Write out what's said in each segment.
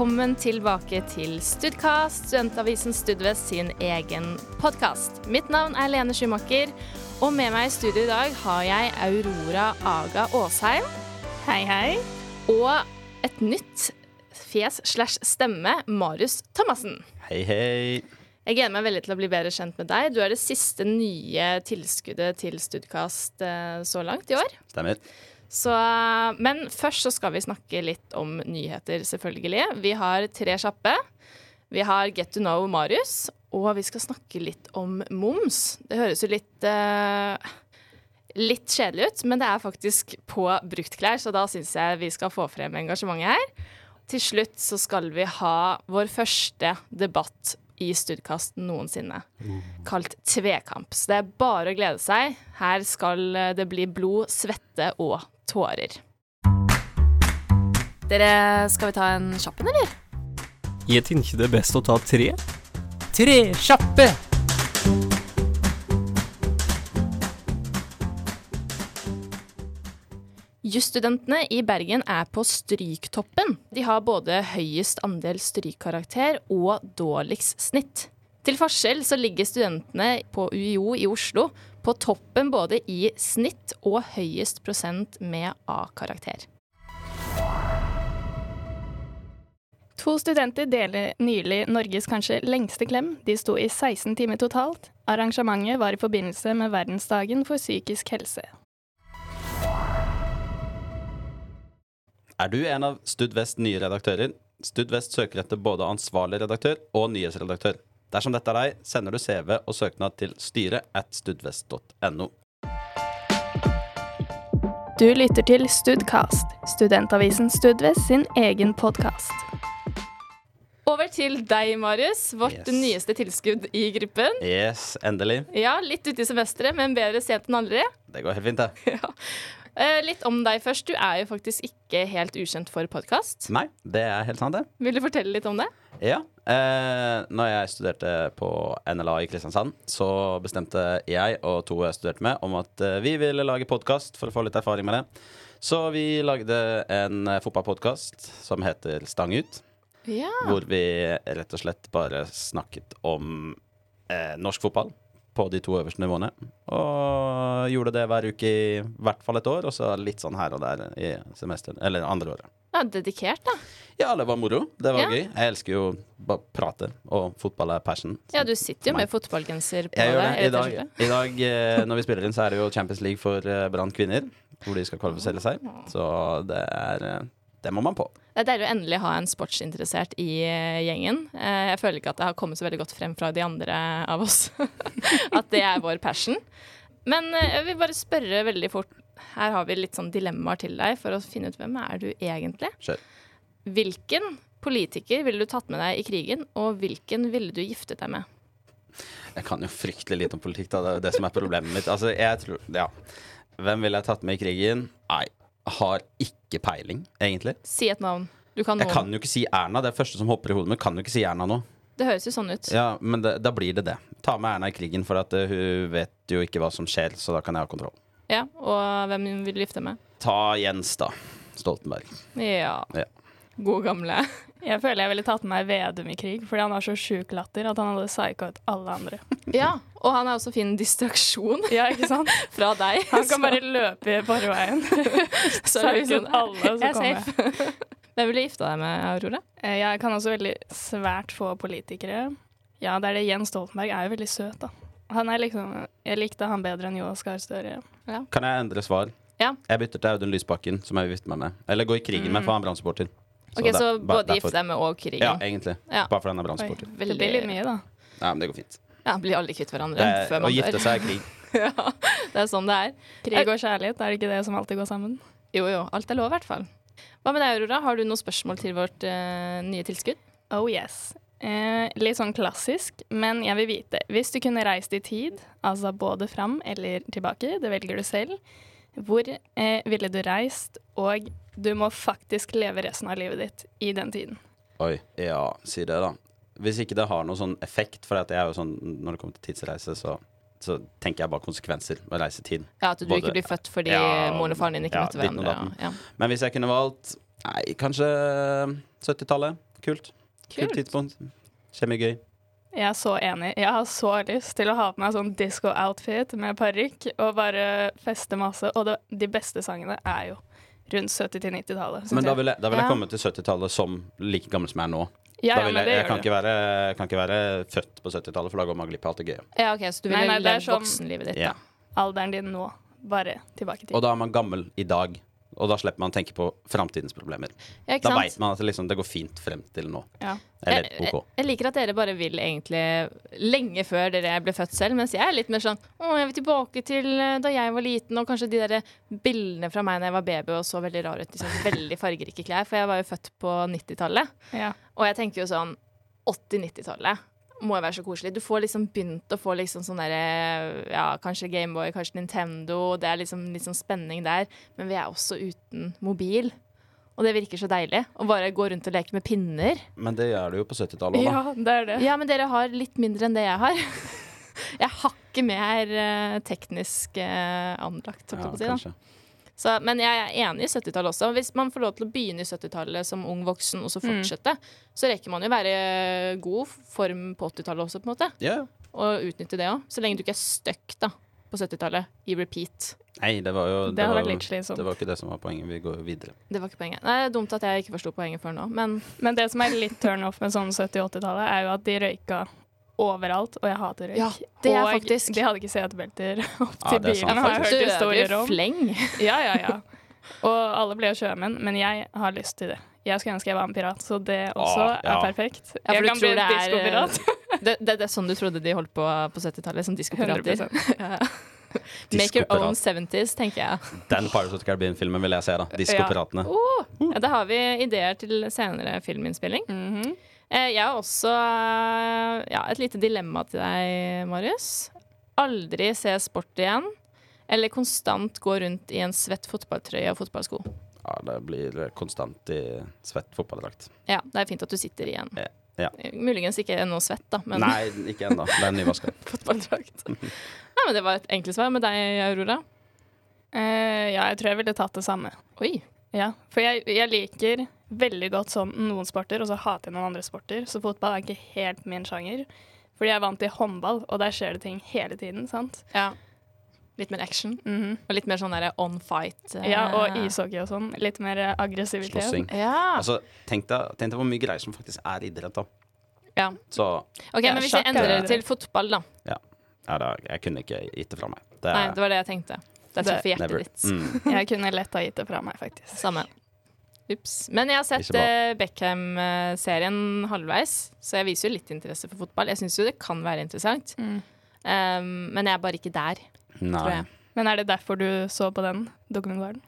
velkommen tilbake til Studcast, studentavisen Studvest sin egen podkast. Mitt navn er Lene Schumacher, og med meg i studio i dag har jeg Aurora Aga Aasheim. Hei, hei. Og et nytt fjes slash stemme, Marius Thomassen. Hei, hei. Jeg gleder meg veldig til å bli bedre kjent med deg. Du er det siste nye tilskuddet til Studkast eh, så langt i år. Stemmer. Så, men først så skal vi snakke litt om nyheter, selvfølgelig. Vi har tre kjappe. Vi har Get to know Marius, og vi skal snakke litt om moms. Det høres jo litt uh, litt kjedelig ut, men det er faktisk på bruktklær, så da syns jeg vi skal få frem engasjementet her. Til slutt så skal vi ha vår første debatt i Studkast noensinne, kalt Tvekamp. Så det er bare å glede seg. Her skal det bli blod, svette og tårer. Dere, skal vi ta en kjapp en, eller? Jeg tenker det er best å ta tre. Tre kjappe! Jusstudentene i Bergen er på stryktoppen. De har både høyest andel strykkarakter og dårligst snitt. Til forskjell så ligger studentene på UiO i Oslo på toppen både i snitt og høyest prosent med A-karakter. To studenter deler nylig Norges kanskje lengste klem. De sto i 16 timer totalt. Arrangementet var i forbindelse med verdensdagen for psykisk helse. Er du en av Studvest nye redaktører? Studvest søker etter både ansvarlig redaktør og nyhetsredaktør. Dersom dette er deg, sender du CV og søknad til styret at studvest.no. Du lytter til Studcast, studentavisen Studvest sin egen podkast. Over til deg, Marius. Vårt Yes. nyeste tilskudd i gruppen. Yes, endelig. Ja, litt ute i semesteret, men bedre sent enn aldri. Det går helt fint, det. Eh, litt om deg først. Du er jo faktisk ikke helt ukjent for podkast. Nei, det er helt sant, det. Vil du fortelle litt om det? Ja. Eh, når jeg studerte på NLA i Kristiansand, så bestemte jeg og to jeg studerte med, om at eh, vi ville lage podkast for å få litt erfaring med det. Så vi lagde en eh, fotballpodkast som heter Stang ut. Ja. Hvor vi rett og slett bare snakket om eh, norsk fotball på de to øverste nivåene. Og gjorde det hver uke i hvert fall et år, og så litt sånn her og der i semester, eller andre året. ja, dedikert, da. Ja, det var moro. Det var Ja. gøy. Jeg elsker jo bare prate, og fotball er passion. Ja, du sitter jo med fotballgenser på deg. I dag, i dag eh, når vi spiller inn, så er det jo Champions League for eh, Brann kvinner. Hvor de skal kvalifisere seg. Så det er eh, Det må man på. Det er deilig å endelig ha en sportsinteressert i eh, gjengen. Eh, Jeg føler ikke at det har kommet så veldig godt frem fra de andre av oss. at det er vår passion. Men eh, jeg vil bare spørre veldig fort. Her har vi litt sånn dilemmaer til deg for å finne ut hvem er du egentlig. Kjør. Hvilken politiker ville du tatt med deg i krigen, og hvilken ville du giftet deg med? Jeg kan jo fryktelig lite om politikk, da. Det er jo det som er problemet mitt. Altså, jeg tror Ja. Hvem ville jeg tatt med i krigen? Nei, har ikke peiling, egentlig. Si et navn. Du kan Jeg kan jo ikke si Erna. Det er første som hopper i hodet mitt. Kan jo ikke si Erna nå. Det høres jo sånn ut. Ja, Men det, da blir det det. Ta med Erna i krigen, for at eh, hun vet jo ikke hva som skjer, så da kan jeg ha kontroll. Ja, Og hvem vil du gifte deg med? Ta Jens, da. Stoltenberg. Ja. Ja. God gamle. Jeg føler jeg ville tatt med meg Vedum i krig, fordi han har så sjuk latter at han hadde psyka ut alle andre. Ja, og han er også fin distraksjon Ja, ikke sant? fra deg. Han kan så- bare løpe i forveien. så er det Psyke ut sånn, alle som jeg er kommer. safe. Hvem vil du gifte deg med, Aurora? Eh, Jeg kan også veldig svært få politikere. Ja, det er det Jens Stoltenberg er jo veldig søt, da. Han er liksom Jeg likte han bedre enn Jonas Gahr Støre. Kan jeg endre svar? Ja. Jeg bytter til Audun Lysbakken, som jeg vil gifte meg med. Eller gå i krigen med, for han er Brann-supporter. Ok, det- Så bare både derfor. gifte deg med og krigen? Ja, egentlig. Ja. Bare fordi han er Oi, Brann-supporter. det blir litt mye, da. Ja, men det går fint. Ja, Blir aldri kvitt hverandre er, før å gifte seg er krig. ja, det er sånn det er. Krig og kjærlighet, er det ikke det som alltid går sammen? Jo jo, alt er lov i hvert fall. Hva med deg, Aurora? Har du noen spørsmål til vårt uh, nye tilskudd? Oh yes. Eh, litt sånn klassisk, men jeg vil vite. Hvis du kunne reist i tid, altså både fram eller tilbake, det velger du selv, hvor eh, ville du reist, og du må faktisk leve resten av livet ditt i den tiden? Oi. Ja, si det, da. Hvis ikke det har noen sånn effekt, for jeg er jo sånn når det kommer til tidsreise, så, så tenker jeg bare konsekvenser ved reisetid. Ja, At du Både- ikke blir født fordi Ja, moren og faren din ikke ja, møtte hverandre. Ja. Men hvis jeg kunne valgt Nei, kanskje 70-tallet. Kult. Kult Kult. tidspunkt. Kjempegøy. Jeg er så enig. Jeg har så lyst til å ha på meg sånn disco-outfit med parykk og bare feste masse. Og det, de beste sangene er jo rundt 70-90-tallet. Men da vil jeg, da vil jeg Ja. komme til 70-tallet som like gammel som jeg er nå. ja, ja, men jeg, det jeg, kan ikke være, kan ikke være født på 70-tallet, for da går man glipp av alt det gøye. Ja, OK, så du Nei, ville nei, levd sånn- voksenlivet ditt, Ja. da. Alderen din nå. Bare tilbake til. Og da er man gammel i dag, og da slipper man å tenke på framtidens problemer. Ja, ikke Da veit man at det, liksom, det går fint frem til nå. Ja. Eller jeg, jeg, jeg liker at dere bare vil egentlig lenge før dere ble født selv, mens jeg er litt mer sånn Å, jeg vil tilbake til eh, da jeg var liten, og kanskje de der bildene fra meg da jeg var baby og så veldig rar ut. i sånn veldig fargerike klær, for jeg var jo født på 90-tallet. Ja. Og jeg tenker jo sånn 80-90-tallet må jo være så koselig. Du får liksom begynt å få liksom sånn derre Ja, kanskje Gameboy, kanskje Nintendo. Det er liksom litt sånn spenning der. Men vi er også uten mobil. Og det virker så deilig. Å bare gå rundt og leke med pinner. Men det gjør du jo på 70-tallet òg, da. ja, det er det. Ja, men dere har litt mindre enn det jeg har. Jeg har ikke mer eh, teknisk eh, anlagt, holdt jeg Ja, på å si. da. kanskje. Så, men jeg er enig i 70-tallet også. Hvis man får lov til å begynne i 70-tallet som ung voksen, og så Mm. fortsette, så rekker man jo være god form på 80-tallet også, på en måte. Yeah. Og utnytte det òg. Så lenge du ikke er stuck da, på 70-tallet i repeat. Nei, det var jo Det det var, det var ikke det som var poenget. Vi går videre. Det var ikke poenget. Nei, det er dumt at jeg ikke forsto poenget før nå, men Men det som er litt turn off med sånn 70-80-tallet, er jo at de røyka overalt, og jeg hater røyk. Ja, det er og faktisk- de hadde ikke setebelter opp til ja, bilen, har jeg hørt historier om. fleng. Ja, ja, ja. Og alle ble jo sjømenn, men jeg har lyst til det. Jeg skulle ønske jeg var en pirat, så det også Åh, ja. er perfekt. Ja, jeg kan bli en er diskopirat. det, det, det er sånn du trodde de holdt på på 70-tallet, som diskopirater. 100%. Make your own 70s, tenker jeg. Den Pirates of the Caribbean-filmen vil jeg se, da. Diskopiratene. Oh, ja, da har vi ideer til senere filminnspilling. Mhm. Eh, jeg har også eh, ja, et lite dilemma til deg, Marius. Aldri se sport igjen, eller konstant gå rundt i en svett fotballtrøye og fotballsko. Ja, det blir konstant i svett fotballdrakt. Ja, det er fint at du sitter i en. Ja, ja. Eh, Muligens ikke noe svett, da, men Nei, ikke ennå. Det er nyvaska. fotballdrakt. Nei, men det var et enkelt svar med deg, Aurora. Eh, ja, jeg tror jeg ville tatt det samme. Oi. Ja, for jeg, jeg liker veldig godt sånn noen sporter, og så hater jeg noen andre sporter. Så fotball er ikke helt min sjanger. Fordi jeg er vant til håndball, og der skjer det ting hele tiden. sant? Ja. Litt mer action. Mhm. Og litt mer sånn der on fight. eh, Ja, og ishockey og sånn. Litt mer eh, aggressivitet. Slåssing. Ja. Altså, tenk deg, tenk deg hvor mye greier som faktisk er idrett, da. ja. Så OK, men hvis vi er endrer det. til fotball, da. ja, da, jeg kunne ikke gitt det fra meg. Det Nei, det var det jeg tenkte. Det er for hjertet ditt. Mm. Jeg kunne lett ha gitt det fra meg, faktisk. Samme. Ups. Men jeg har sett eh, Beckham-serien halvveis, så jeg viser jo litt interesse for fotball. Jeg syns jo det kan være interessant, Mm. um, men jeg er bare ikke der, tror Nei. jeg. Men er det derfor du så på den dokumentaren?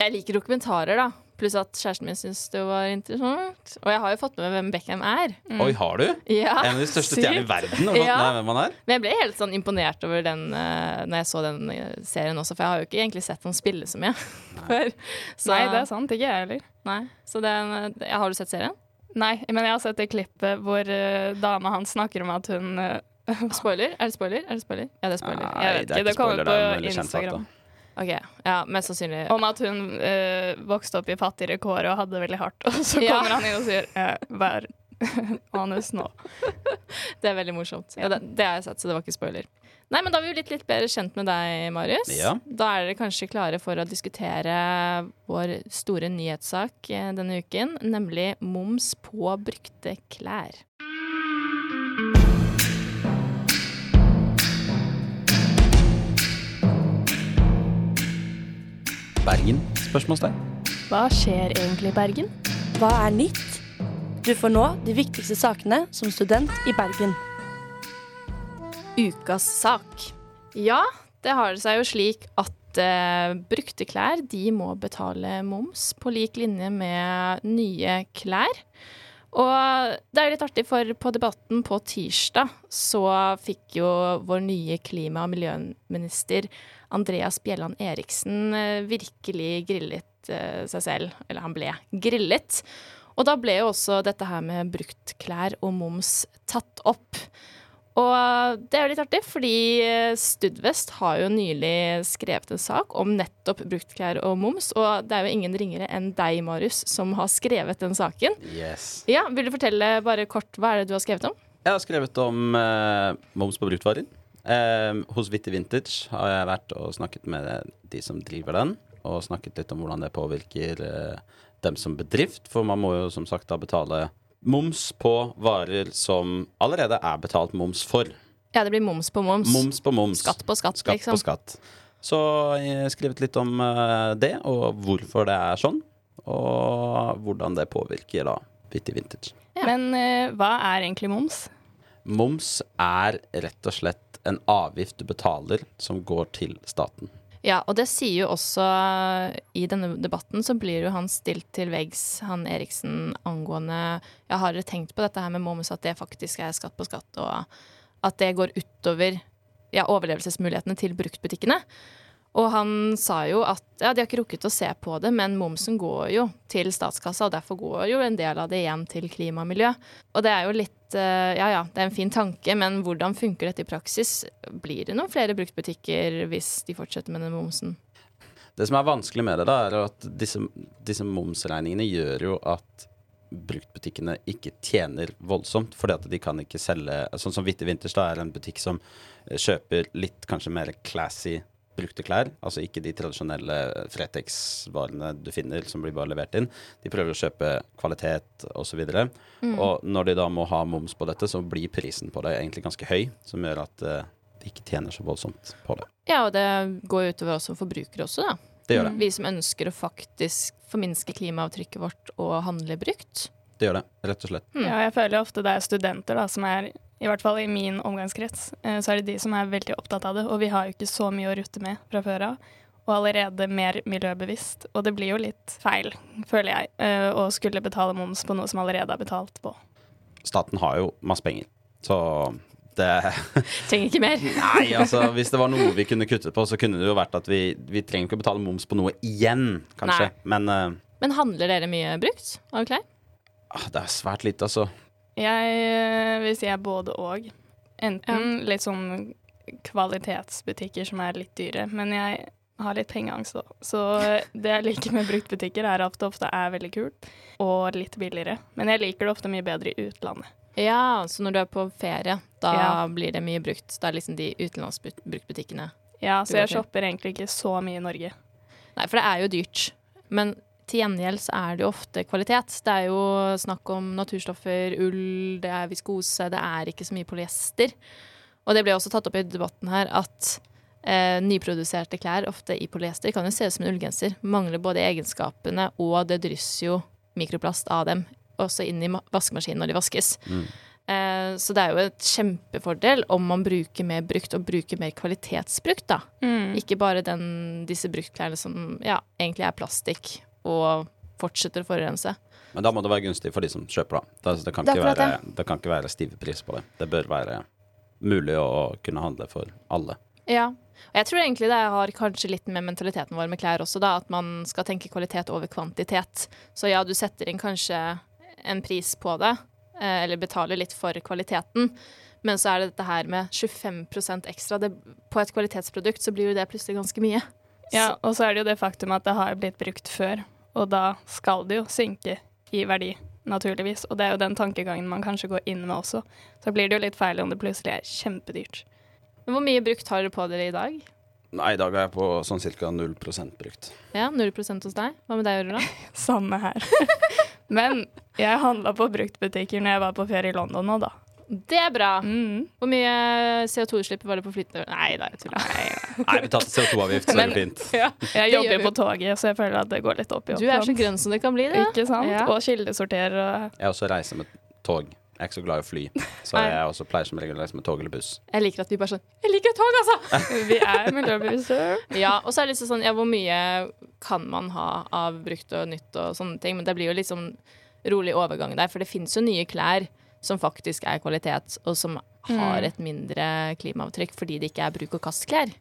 Jeg liker dokumentarer, da. Pluss at kjæresten min syntes det var interessant. Og jeg har jo fått med meg hvem Beckham er. Oi, har du? Ja, En av de største stjernene i verden? har fått Ja. Nei, hvem han er? Men jeg ble helt sånn imponert over den uh, når jeg så den eh, serien også, for jeg har jo ikke egentlig sett han spille så mye før. Så, Nei, det er sant. Ikke jeg heller. nei. Så den, ja, Har du sett serien? Nei, men jeg har sett det klippet hvor uh, dama hans snakker om at hun uh, Spoiler? Er det spoiler? Er det spoiler? Ja, det er spoiler. Nei, Jeg vet det er ikke, det kommer det er en på Instagram. da. Ok, ja, Mest sannsynlig. Om at hun eh, vokste opp i fattigere kår og hadde det veldig hardt. Og så Ja. kommer han inn og sier eh, 'vær honest nå'. Det er veldig morsomt. Ja, det, det har jeg sett, så det var ikke spoiler. Nei, men Da er vi jo litt, litt bedre kjent med deg, Marius. Ja. Da er dere kanskje klare for å diskutere vår store nyhetssak eh, denne uken, nemlig moms på brukte klær. Bergen? Spørsmålstegn. Hva skjer egentlig i Bergen? Hva er nytt? Du får nå de viktigste sakene som student i Bergen. Ukas sak. Ja, det har det seg jo slik at eh, brukte klær de må betale moms på lik linje med nye klær. Og det er litt artig, for på debatten på tirsdag så fikk jo vår nye klima- og miljøminister Andreas Bjelland Eriksen eh, virkelig grillet eh, seg selv. Eller han ble grillet. Og da ble jo også dette her med bruktklær og moms tatt opp. Og det er jo litt artig, fordi eh, Studvest har jo nylig skrevet en sak om nettopp bruktklær og moms, og det er jo ingen ringere enn deg, Marius, som har skrevet den saken. Yes. Ja, Vil du fortelle bare kort hva er det du har skrevet om? Jeg har skrevet om eh, moms på bruktvarer. Eh, hos Vitty Vintage har jeg vært og snakket med de som driver den, og snakket litt om hvordan det påvirker eh, dem som bedrift, for man må jo som sagt da betale moms på varer som allerede er betalt moms for. Ja, det blir moms på moms. Moms på moms. Skatt på skatt, Skatt liksom. på skatt. Så jeg har skrevet litt om eh, det, og hvorfor det er sånn. Og hvordan det påvirker da Vitty Vintage. Ja. Men uh, hva er egentlig moms? Moms er rett og slett en avgift du betaler som går til staten. Ja, og det sier jo også I denne debatten så blir jo han stilt til veggs, han Eriksen, angående Ja, har tenkt på dette her med Momus, at det faktisk er skatt på skatt, og at det går utover ja, overlevelsesmulighetene til bruktbutikkene? Og han sa jo at ja, de har ikke rukket å se på det, men momsen går jo til statskassa, og derfor går jo en del av det igjen til klima og miljø. Og det er jo litt eh, Ja ja, det er en fin tanke, men hvordan funker dette i praksis? Blir det noen flere bruktbutikker hvis de fortsetter med den momsen? Det som er vanskelig med det, da, er at disse, disse momsregningene gjør jo at bruktbutikkene ikke tjener voldsomt, fordi at de kan ikke selge Sånn som Vitte Winters da er en butikk som kjøper litt kanskje mer classy brukte klær. Altså ikke de tradisjonelle Fretex-varene du finner som blir bare levert inn. De prøver å kjøpe kvalitet osv. Mm. Og når de da må ha moms på dette, så blir prisen på det egentlig ganske høy, som gjør at eh, de ikke tjener så voldsomt på det. Ja, og det går jo utover oss som forbrukere også, da. Det gjør det. Vi som ønsker å faktisk forminske klimaavtrykket vårt og handle brukt. Det gjør det, rett og slett. Mm. Ja, jeg føler ofte det er studenter da, som er, i hvert fall i min omgangskrets, eh, så er det de som er veldig opptatt av det. Og vi har jo ikke så mye å rutte med fra før av. Og allerede mer miljøbevisst. Og det blir jo litt feil, føler jeg, eh, å skulle betale moms på noe som allerede er betalt på. Staten har jo masse penger, så det Trenger ikke mer. Nei, altså hvis det var noe vi kunne kuttet på, så kunne det jo vært at vi, vi trenger ikke å betale moms på noe igjen, kanskje. Men uh, Men handler dere mye brukt av klær? Ah, det er svært lite, altså. Jeg eh, vil si jeg både og. Enten litt sånn kvalitetsbutikker som er litt dyre, men jeg har litt pengeangst òg. Så det jeg liker med bruktbutikker, er at det ofte er veldig kult og litt billigere. Men jeg liker det ofte mye bedre i utlandet. Ja, så når du er på ferie, da Ja. blir det mye brukt. Da er liksom de utenlandsbruktbutikkene. Ja, så jeg shopper egentlig ikke så mye i Norge. Nei, for det er jo dyrt. Men til gjengjeld så er det jo ofte kvalitet. Det er jo snakk om naturstoffer, ull, det er viskose, det er ikke så mye polyester. Og det ble også tatt opp i debatten her at eh, nyproduserte klær, ofte i polyester, kan jo se ut som en ullgenser. Mangler både egenskapene, og det drysser jo mikroplast av dem også inn i vaskemaskinen når de vaskes. Eh, så det er jo et kjempefordel om man bruker mer brukt, og bruker mer kvalitetsbrukt, da. Ikke bare den, disse bruktklærne som ja, egentlig er plastikk og fortsetter å forurense. Men da må det være gunstig for de som kjøper, da. Det, det, kan, ikke være, det kan ikke være stive pris på det. Det bør være mulig å kunne handle for alle. Ja. Og jeg tror egentlig det har kanskje litt med mentaliteten vår med klær også, da. At man skal tenke kvalitet over kvantitet. Så ja, du setter inn kanskje en pris på det, eh, eller betaler litt for kvaliteten. Men så er det dette her med 25 ekstra. Det, på et kvalitetsprodukt så blir jo det plutselig ganske mye. Ja, og så er det jo det faktum at det har blitt brukt før, og da skal det jo synke i verdi, naturligvis. Og det er jo den tankegangen man kanskje går inn med også. Så blir det jo litt feil om det plutselig er kjempedyrt. Men hvor mye brukt har dere på dere i dag? Nei, i dag er jeg på sånn ca. 0% brukt. Ja, 0% hos deg. Hva med deg, Aurora? Samme her. Men jeg handla på bruktbutikker når jeg var på ferie i London nå, da. Det er bra. Mm. Hvor mye CO2-utslipp var det på flytende Nei da, jeg tuller. Nei, vi tatt CO2-avgift, så er går det fint. Ja, Jeg jobber jo på toget, så jeg føler at det går litt opp i opp. Du er så grønn som det kan bli, det. Ikke sant? Ja. Og kildesorterer og Jeg også reiser med tog. Jeg er ikke så glad i å fly, så jeg også pleier som regel å reise med tog eller buss. Jeg liker at vi bare sånn Jeg liker tog, altså! Vi er miljøbevisste. ja, og så er det liksom sånn Ja, hvor mye kan man ha av brukt og nytt og sånne ting? Men det blir jo sånn rolig overgang der, for det fins jo nye klær som faktisk er kvalitet, og som har et mindre klimaavtrykk fordi det ikke er bruk og kast-klær.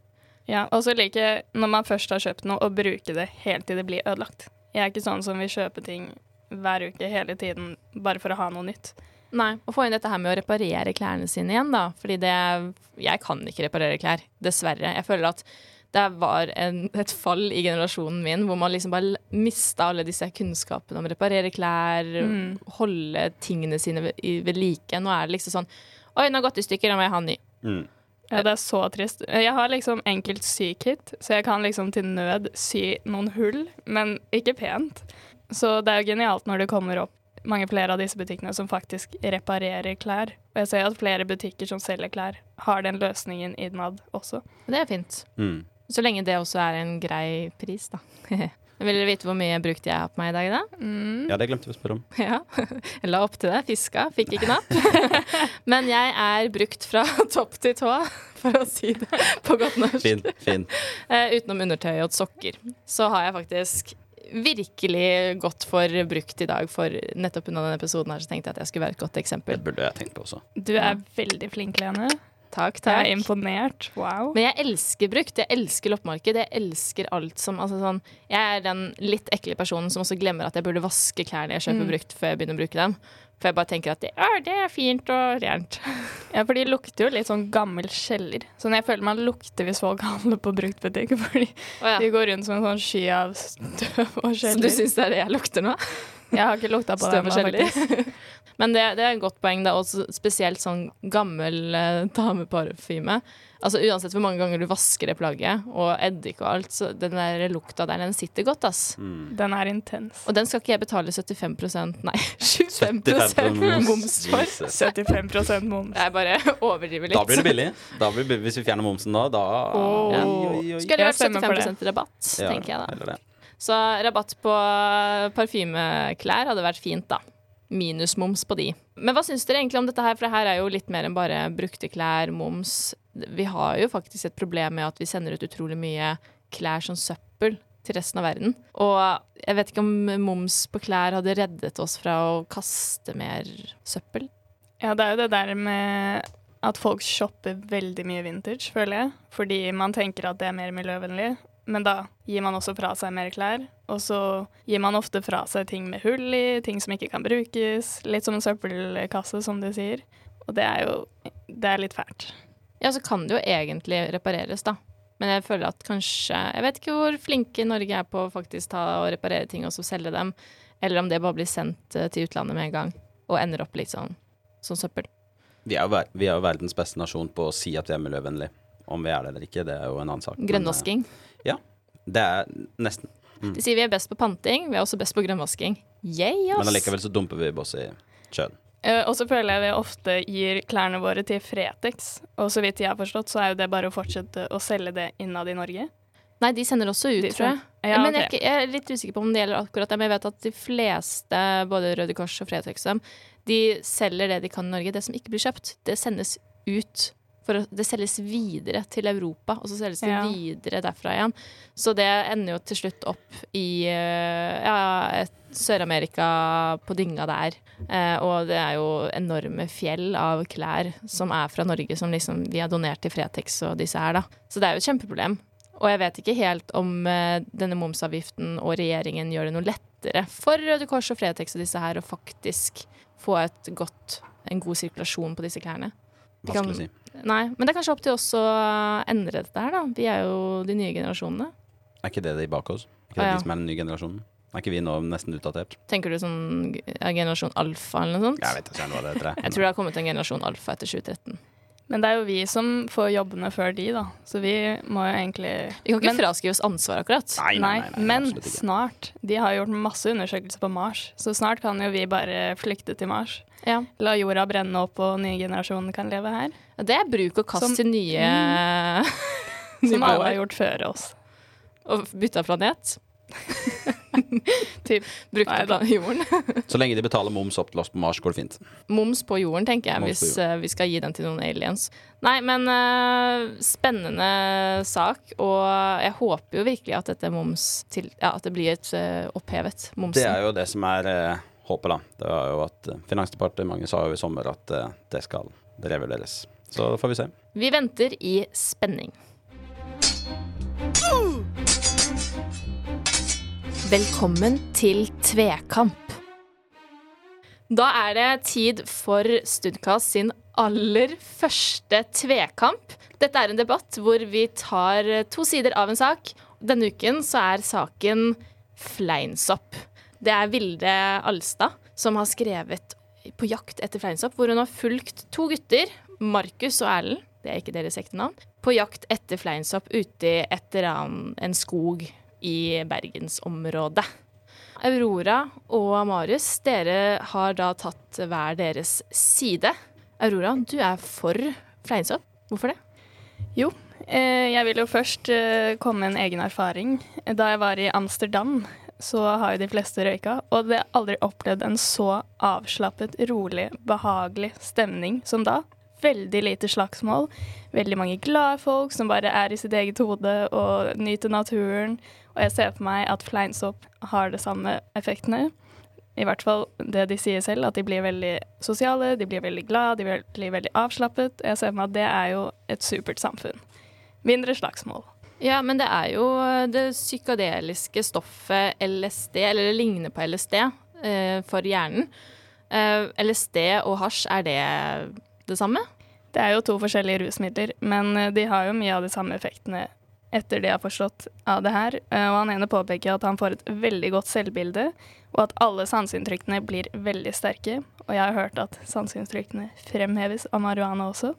Ja, og så liker jeg når man først har kjøpt noe, å bruke det helt til det blir ødelagt. Jeg er ikke sånn som vil kjøpe ting hver uke hele tiden bare for å ha noe nytt. Nei, å få inn dette her med å reparere klærne sine igjen, da. Fordi det Jeg kan ikke reparere klær, dessverre. Jeg føler at det var en, et fall i generasjonen min hvor man liksom bare mista alle disse kunnskapene om å reparere klær, holde tingene sine ved, ved like. Nå er det liksom sånn Oi, den har gått i stykker, da må jeg ha en ny. Mm. Ja, det er så trist. Jeg har liksom enkelt sykit, så jeg kan liksom til nød sy noen hull, men ikke pent. Så det er jo genialt når det kommer opp mange flere av disse butikkene som faktisk reparerer klær. Og jeg ser at flere butikker som selger klær, har den løsningen innad også. Det er fint. Mm. Så lenge det også er en grei pris, da. Vil dere vite hvor mye brukt jeg har på meg i dag, da? Mm. Ja, det glemte vi å spørre om. Ja. Jeg la opp til det. Fiska. Fikk ikke napp. Men jeg er brukt fra topp til tå, for å si det på godt norsk. Fin. fin. Eh, utenom undertøy og sokker. Så har jeg faktisk virkelig godt for brukt i dag. For nettopp under denne episoden her så tenkte jeg at jeg skulle være et godt eksempel. Det burde jeg tenkt på også. Du er veldig flink, Lene. Takk, Jeg er imponert. Wow. Men jeg elsker brukt. Jeg elsker loppemarked. Jeg elsker alt som altså sånn, Jeg er den litt ekle personen som også glemmer at jeg burde vaske klærne jeg kjøper Mm. brukt, før jeg begynner å bruke dem. For jeg bare tenker at det, det er fint og rent. Ja, for de lukter jo litt sånn gammel kjeller. Sånn jeg føler man lukter hvis folk handler på bruktbutikk, fordi oh, ja. de går rundt som en sånn sky av støv og Så du syns det er det jeg lukter nå? Jeg har ikke lukta på det kjeller. faktisk. Men det, det er et godt poeng, da, og spesielt sånn gammel eh, dameparfyme. Altså Uansett hvor mange ganger du vasker det plagget, og eddik og alt, så den der lukta der, den sitter godt, ass. Mm. Den er intens. Og den skal ikke jeg betale 75 nei, 25 moms for. 75% moms. Jeg bare overdriver litt. Da blir det billig. Da blir. Hvis vi fjerner momsen nå, da. Oi, oi, oi. Skulle Jeg vært stemmer for 75% rabatt, Ja, tenker jeg da. Så rabatt på parfymeklær hadde vært fint, da. Minus moms på de. Men hva syns dere egentlig om dette her, for det her er jo litt mer enn bare brukte klær, moms. Vi har jo faktisk et problem med at vi sender ut utrolig mye klær som søppel til resten av verden. Og jeg vet ikke om moms på klær hadde reddet oss fra å kaste mer søppel. Ja, det er jo det der med at folk shopper veldig mye vintage, føler jeg. Fordi man tenker at det er mer miljøvennlig. Men da gir man også fra seg mer klær. Og så gir man ofte fra seg ting med hull i, ting som ikke kan brukes. Litt som en søppelkasse, som du sier. Og det er jo Det er litt fælt. Ja, så kan det jo egentlig repareres, da. Men jeg føler at kanskje Jeg vet ikke hvor flinke Norge er på å faktisk ta og reparere ting og så selge dem. Eller om det bare blir sendt eh, til utlandet med en gang og ender opp litt sånn som søppel. Vi er, jo, ver- vi er jo verdens beste nasjon på å si at vi er miljøvennlige. Om vi er det eller ikke, det er jo en annen sak. Men, Eh, Det er nesten. De sier vi er best på panting, vi er også best på grønnvasking. Yay, ass! Men allikevel så dumper vi boss i kjønn. Uh, Og så føler jeg vi ofte gir klærne våre til Fretex. Og så vidt jeg har forstått, så er jo det bare å fortsette å selge det innad i Norge. Nei, de sender også ut, De tror jeg. Ja, men jeg, er jeg er litt usikker på om det gjelder akkurat det, men jeg vet at de fleste, både Røde Kors og Fretex, de selger det de kan i Norge. Det som ikke blir kjøpt, det sendes ut. For det selges videre til Europa, og så selges det Ja. videre derfra igjen. Så det ender jo til slutt opp i eh, ja, Sør-Amerika på dynga der. Eh, og det er jo enorme fjell av klær som er fra Norge, som liksom vi har donert til Fretex og disse her, da. Så det er jo et kjempeproblem. Og jeg vet ikke helt om eh, denne momsavgiften og regjeringen gjør det noe lettere for Røde Kors og Fretex og disse her å faktisk få et godt, en god sirkulasjon på disse klærne. Vanskelig å si. Nei, men det er kanskje opp til oss å endre dette her, da. Vi er jo de nye generasjonene. Er ikke det de bak oss? Er Ikke det Ah, ja. de som er den nye generasjonen? Er ikke vi nå nesten utdatert? Tenker du sånn generasjon alfa eller noe sånt? Jeg vet ikke hva det heter. Jeg tror det har kommet en generasjon alfa etter 2013. Men det er jo vi som får jobbene før de, da. Så vi må jo egentlig Vi kan ikke Men- fraskrive oss ansvar, akkurat. Nei, nei, nei, nei, men snart. De har gjort masse undersøkelser på Mars, så snart kan jo vi bare flykte til Mars. Ja. La jorda brenne opp, og nye generasjoner kan leve her. Det er bruk og kast Som- til nye Som alle har gjort før oss. Og bytta planet. Typ. Brukte Nei da. jorden. Så lenge de betaler moms opp til oss på Mars, går det fint. Moms på jorden, tenker jeg, Moms hvis uh, vi skal gi den til noen aliens. Nei, men uh, spennende sak, og jeg håper jo virkelig at dette moms til Ja, at det blir et uh, opphevet momsen. Det er jo det som er håpet, da. Det var jo at Finansdepartementet sa jo i sommer at det skal revurderes. Så får vi se. Vi venter i spenning. Velkommen til Tvekamp. Da er det tid for Studkast sin aller første tvekamp. Dette er en debatt hvor vi tar to sider av en sak. Denne uken så er saken fleinsopp. Det er Vilde Alstad som har skrevet På jakt etter fleinsopp, hvor hun har fulgt to gutter, Markus og Erlend, det er ikke deres ekte navn, på jakt etter fleinsopp ute i et eller annet en skog i bergensområdet. Aurora og Marius, dere har da tatt hver deres side. Aurora, du er for fleinsopp. Hvorfor det? Jo, eh, jeg vil jo først eh, komme med en egen erfaring. Da jeg var i Amsterdam, så har jo de fleste røyka, og det har aldri opplevd en så avslappet, rolig, behagelig stemning som da. Veldig lite slagsmål. Veldig mange glade folk som bare er i sitt eget hode og nyter naturen. Og jeg ser på meg at fleinsopp har det samme effektene. I hvert fall det de sier selv, at de blir veldig sosiale, de blir veldig glad, de blir veldig avslappet. Jeg ser på meg at det er jo et supert samfunn. Mindre slagsmål. Ja, men det er jo det psykadeliske stoffet LSD, eller det ligner på LSD, eh, for hjernen. Eh, LSD og hasj, er det det samme? Det er jo to forskjellige rusmidler, men eh, de har jo mye av de samme effektene etter det jeg har forstått av det her. Eh, og han ene påpeker at han får et veldig godt selvbilde, og at alle sanseinntrykkene blir veldig sterke. Og jeg har hørt at sanseinntrykkene fremheves av marihuana også.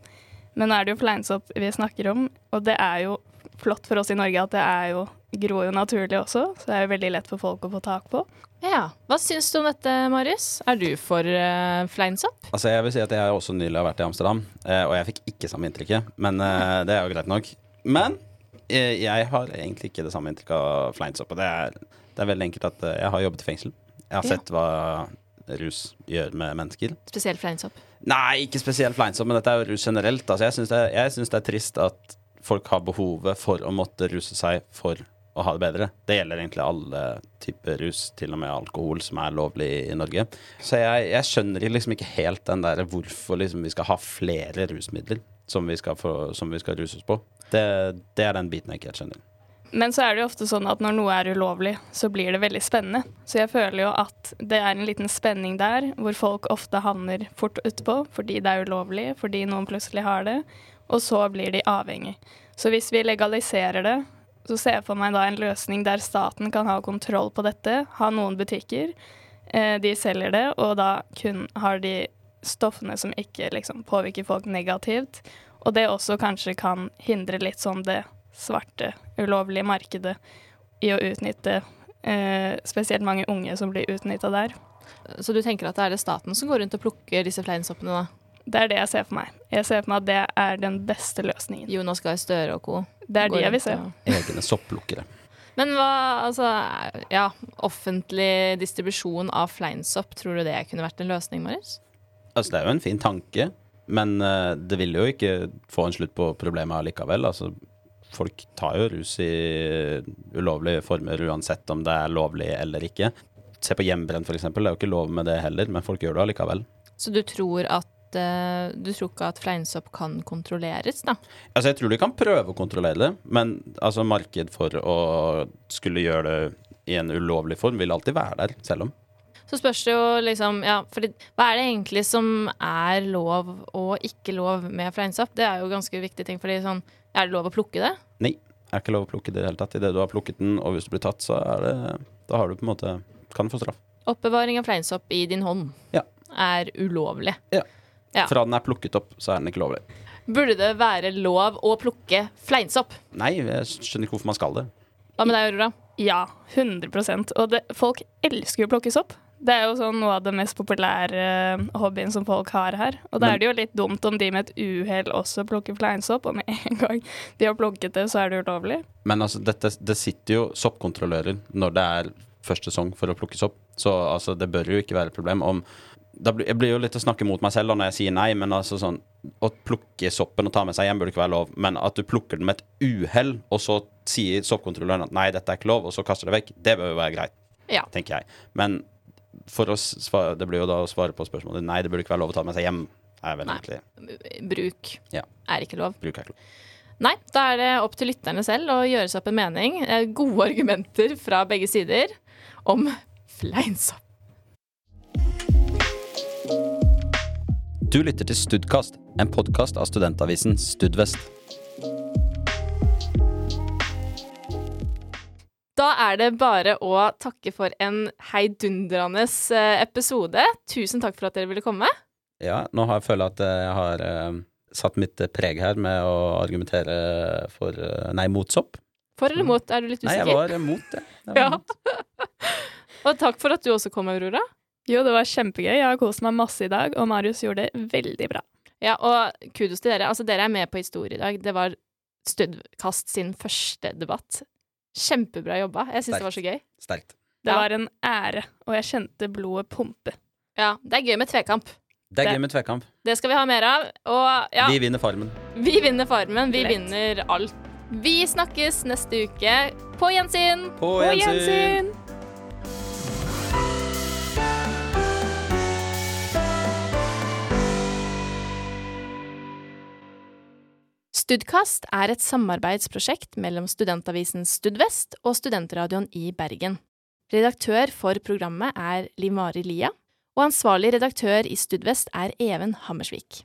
Men nå er det jo fleinsopp vi snakker om, og det er jo flott for oss i Norge at det er jo gror jo naturlig også, så det er jo veldig lett for folk å få tak på. Ja. Hva syns du om dette, Marius? Er du for uh, fleinsopp? Altså jeg vil si at jeg også nylig har vært i Amsterdam, eh, og jeg fikk ikke samme inntrykket. Men uh, det er jo greit nok. Men jeg har egentlig ikke det samme inntrykket av fleinsopp. Det er, det er veldig enkelt at eh, jeg har jobbet i fengsel. Jeg har sett hva rus gjør med mennesker. Spesielt fleinsopp. Nei, ikke spesielt fleinsopp, men dette er jo rus generelt. Altså, jeg syns det, det er trist at folk har behovet for å måtte ruse seg for å ha det bedre. Det gjelder egentlig alle typer rus, til og med alkohol, som er lovlig i Norge. Så jeg, jeg skjønner liksom ikke helt den der hvorfor liksom vi skal ha flere rusmidler som vi skal, få, som vi skal ruses på. Det, det er den biten jeg ikke helt skjønner. Men så er det jo ofte sånn at når noe er ulovlig, så blir det veldig spennende. Så jeg føler jo at det er en liten spenning der, hvor folk ofte havner fort utpå fordi det er ulovlig, fordi noen plutselig har det, og så blir de avhengig. Så hvis vi legaliserer det, så ser jeg for meg da en løsning der staten kan ha kontroll på dette, ha noen butikker, eh, de selger det, og da kun har de stoffene som ikke liksom påvirker folk negativt. Og det også kanskje kan hindre litt sånn det svarte, ulovlige markedet i å utnytte eh, spesielt mange unge som blir utnytta der. Så du tenker at det er det staten som går rundt og plukker disse fleinsoppene, da? Det er det jeg ser for meg. Jeg ser for meg at det er den beste løsningen. Jonas Gahr Støre og co. Det er de jeg vil se. og- Egne sopplukkere. Men hva, altså Ja, offentlig distribusjon av fleinsopp, tror du det kunne vært en løsning, Marius? Altså, det er jo en fin tanke, men uh, det vil jo ikke få en slutt på problemet allikevel. Altså, folk tar jo rus i ulovlige former uansett om det er lovlig eller ikke. Se på hjemmebrent, f.eks. Det er jo ikke lov med det heller, men folk gjør det allikevel. Så du tror at eh, Du tror ikke at fleinsopp kan kontrolleres, da? Altså, jeg tror de kan prøve å kontrollere det, men altså, marked for å skulle gjøre det i en ulovlig form vil alltid være der, selv om. Så spørs det jo liksom Ja, for hva er det egentlig som er lov og ikke lov med fleinsopp? Det er jo ganske viktig ting, fordi sånn Er det lov å plukke det? Nei, det er ikke lov å plukke det i det hele tatt. Idet du har plukket den, og hvis du blir tatt, så er det Da har du på en måte Kan du få straff. Oppbevaring av fleinsopp i din hånd Ja. er ulovlig. Ja. Fra den er plukket opp, så er den ikke lovlig. Burde det være lov å plukke fleinsopp? Nei, jeg skjønner ikke hvorfor man skal det. Hva med deg, Aurora? Ja, 100% Og det, folk elsker jo å plukke sopp. Det er jo sånn noe av det mest populære eh, hobbyen som folk har her. Og da er det jo litt dumt om de med et uhell også plukker fleinsopp, og med en gang de har plukket det, så er det ulovlig. Men altså, dette, det sitter jo soppkontrollører når det er første sesong for å plukke sopp, så altså, det bør jo ikke være et problem om Jeg blir jo litt å snakke mot meg selv da når jeg sier nei, men altså sånn Å plukke soppen og ta med seg hjem burde ikke være lov, men at du plukker den med et uhell, og så sier soppkontrolløren at nei, dette er ikke lov, og så kaster det vekk, det bør jo være greit, Ja. tenker jeg. Men for svare, det blir jo da å svare på spørsmålet nei, det burde ikke være lov å ta med seg hjem. Er vel Nei. egentlig Bruk Ja. er ikke lov. Bruk er ikke lov. Nei, da er det opp til lytterne selv å gjøre seg opp en mening. Eh, Gode argumenter fra begge sider om fleinsopp. Du lytter til Studkast, en podkast av studentavisen Studvest. Da er det bare å takke for en heidundrende eh, episode. Tusen takk for at dere ville komme. Ja, nå har jeg følt at jeg har eh, satt mitt preg her med å argumentere for eh, Nei, mot sopp. For eller mot, er du litt usikker? Nei, jeg var mot det. Var Ja. mot. Og takk for at du også kom, Aurora. Jo, det var kjempegøy. Jeg har kost meg masse i dag, og Marius gjorde det veldig bra. Ja, og kudos til dere. Altså, dere er med på historie i dag. Det var Studkast sin første debatt. Kjempebra jobba. Jeg syns det var så gøy. Sterkt. Det Ja. var en ære, og jeg kjente blodet pumpe. Ja, det er gøy med tvekamp. Det er Det- gøy med tvekamp. Det skal vi ha mer av. Og ja, Vi vinner Farmen. vi vinner Farmen. Vi Lett. vinner alt. Vi snakkes neste uke. På gjensyn! På På gjensyn! gjensyn! Studkast er et samarbeidsprosjekt mellom studentavisen Studvest og studentradioen i Bergen. Redaktør for programmet er Liv Mari Lia, og ansvarlig redaktør i Studvest er Even Hammersvik.